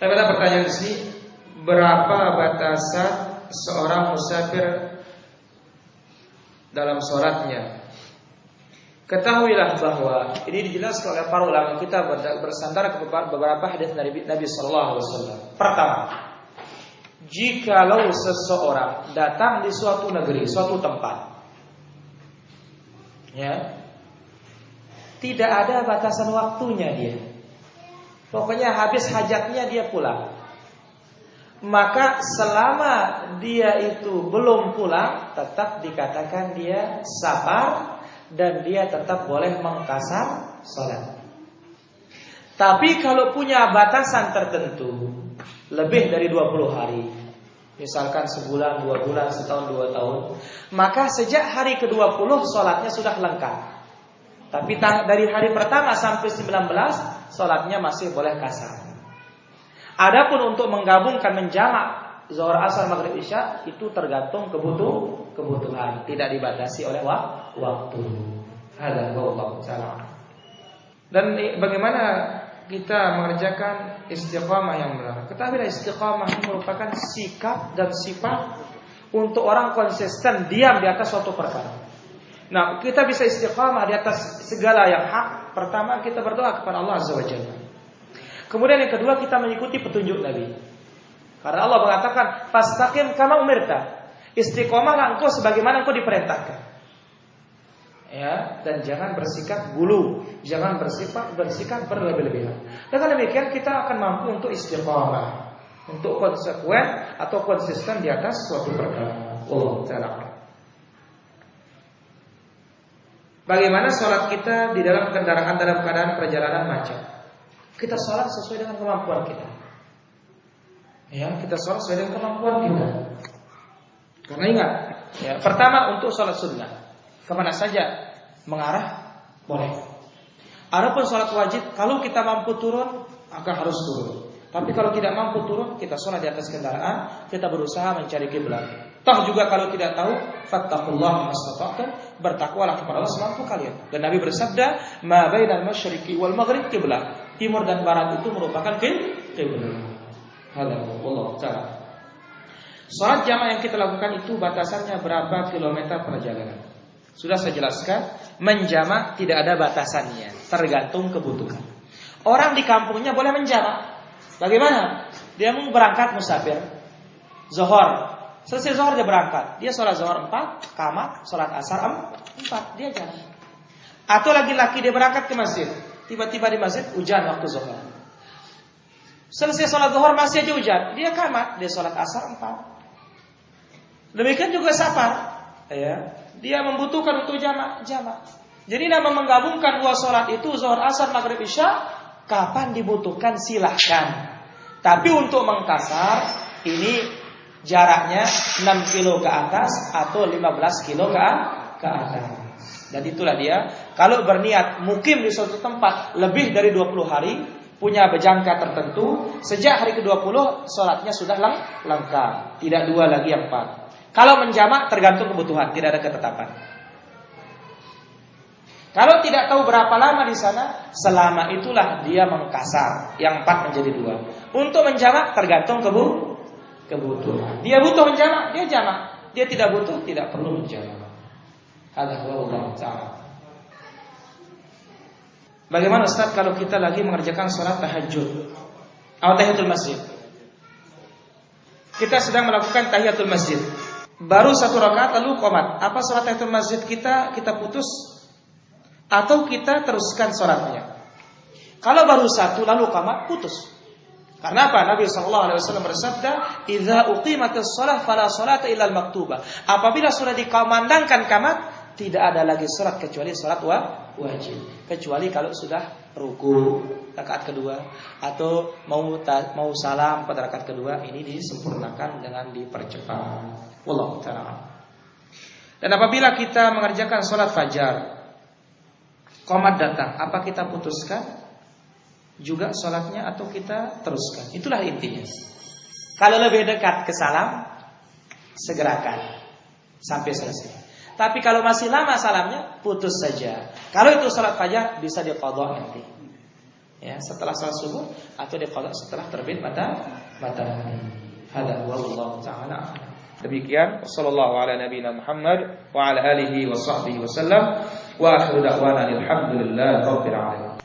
Tapi ada pertanyaan di sini, berapa batasan seorang musafir dalam sholatnya? Ketahuilah bahwa ini dijelaskan oleh para ulama kita bersandar ke beberapa hadis dari Nabi Shallallahu Alaihi Wasallam. Pertama, jikalau seseorang datang di suatu negeri, suatu tempat, ya, tidak ada batasan waktunya dia. Pokoknya habis hajatnya dia pulang. Maka selama dia itu belum pulang, tetap dikatakan dia sabar dan dia tetap boleh mengkasar sholat. Tapi kalau punya batasan tertentu, lebih dari 20 hari, misalkan sebulan, dua bulan, setahun, dua tahun, maka sejak hari ke-20 sholatnya sudah lengkap. Tapi dari hari pertama sampai 19 Sholatnya masih boleh kasar. Adapun untuk menggabungkan menjamak Zuhur asar maghrib isya Itu tergantung kebutuh, kebutuhan. Tidak dibatasi oleh waktu. Dan bagaimana kita mengerjakan istiqamah yang benar? Ketahuilah istiqamah merupakan sikap dan sifat Untuk orang konsisten diam di atas suatu perkara. Nah, kita bisa istiqamah di atas segala yang hak. Pertama, kita berdoa kepada Allah Azza wa Jalla. Kemudian yang kedua, kita mengikuti petunjuk Nabi. Karena Allah mengatakan, "Fastaqim kama umirta." Istiqomahlah engkau sebagaimana engkau diperintahkan. Ya, dan jangan bersikap bulu, jangan bersifat bersikap berlebih-lebihan. Dengan demikian kita akan mampu untuk istiqomah, untuk konsekuen atau konsisten di atas suatu perkara. Allah taala. Bagaimana sholat kita di dalam kendaraan dalam keadaan perjalanan macet? Kita sholat sesuai dengan kemampuan kita. Ya, kita sholat sesuai dengan kemampuan kita. Karena ingat, ya, pertama untuk sholat sunnah, ke mana saja mengarah boleh. Adapun sholat wajib, kalau kita mampu turun, akan harus turun. Tapi kalau tidak mampu turun, kita sholat di atas kendaraan, kita berusaha mencari kiblat. Toh juga kalau tidak tahu, fattaqullah mastata'tum, bertakwalah kepada Allah semampu kalian. Dan Nabi bersabda, "Ma bainal masyriqi wal maghrib qiblah." Timur dan barat itu merupakan kiblat. Hada Allah taala. Salat jamaah yang kita lakukan itu batasannya berapa kilometer perjalanan. Sudah saya jelaskan, menjamak tidak ada batasannya, tergantung kebutuhan. Orang di kampungnya boleh menjamak. Bagaimana? Dia mau berangkat musafir, zohor, Selesai zuhur dia berangkat. Dia sholat zuhur empat, kamat, sholat asar empat, dia jalan. Atau lagi-laki dia berangkat ke masjid. Tiba-tiba di masjid hujan waktu zuhur. Selesai sholat zuhur masih aja hujan. Dia kamat, dia sholat asar empat. Demikian juga safar. Ya, dia membutuhkan untuk jamak, jamak. Jadi nama menggabungkan dua sholat itu zuhur asar maghrib isya kapan dibutuhkan silahkan. Tapi untuk mengkasar ini jaraknya 6 kilo ke atas atau 15 kilo ke, ke atas. Dan itulah dia, kalau berniat mukim di suatu tempat lebih dari 20 hari, punya berjangka tertentu, sejak hari ke-20 sholatnya sudah leng lengkap. Tidak dua lagi yang empat. Kalau menjamak tergantung kebutuhan, tidak ada ketetapan. Kalau tidak tahu berapa lama di sana, selama itulah dia mengkasar. Yang empat menjadi dua. Untuk menjamak tergantung kebu kebutuhan. Dia butuh menjamak, dia jamak. Dia tidak butuh, tidak perlu menjamak. Ada Allah Taala. Bagaimana Ustaz kalau kita lagi mengerjakan sholat tahajud atau tahiyatul masjid? Kita sedang melakukan tahiyatul masjid. Baru satu rakaat lalu komat. Apa sholat tahiyatul masjid kita kita putus atau kita teruskan sholatnya? Kalau baru satu lalu komat putus. Karena apa? Nabi Wasallam bersabda, "Idza uqimatis shalah fala salata illa al-maktuba." Apabila sudah dikumandangkan kamat, tidak ada lagi salat kecuali salat wajib. Kecuali kalau sudah ruku rakaat kedua atau mau mau salam pada rakaat kedua ini disempurnakan dengan dipercepat. Wallahu. Dan apabila kita mengerjakan salat fajar, komat datang, apa kita putuskan? juga sholatnya atau kita teruskan. Itulah intinya. Kalau lebih dekat ke salam, segerakan sampai selesai. Tapi kalau masih lama salamnya, putus saja. Kalau itu sholat fajar bisa dikodok nanti. ya setelah salat subuh atau diqada setelah terbit mata matahari. Hada wallahu taala. Demikian sallallahu ala nabiyina Muhammad wa ala alihi wa sahbihi wasallam وآخر دعوانا الحمد لله رب العالمين.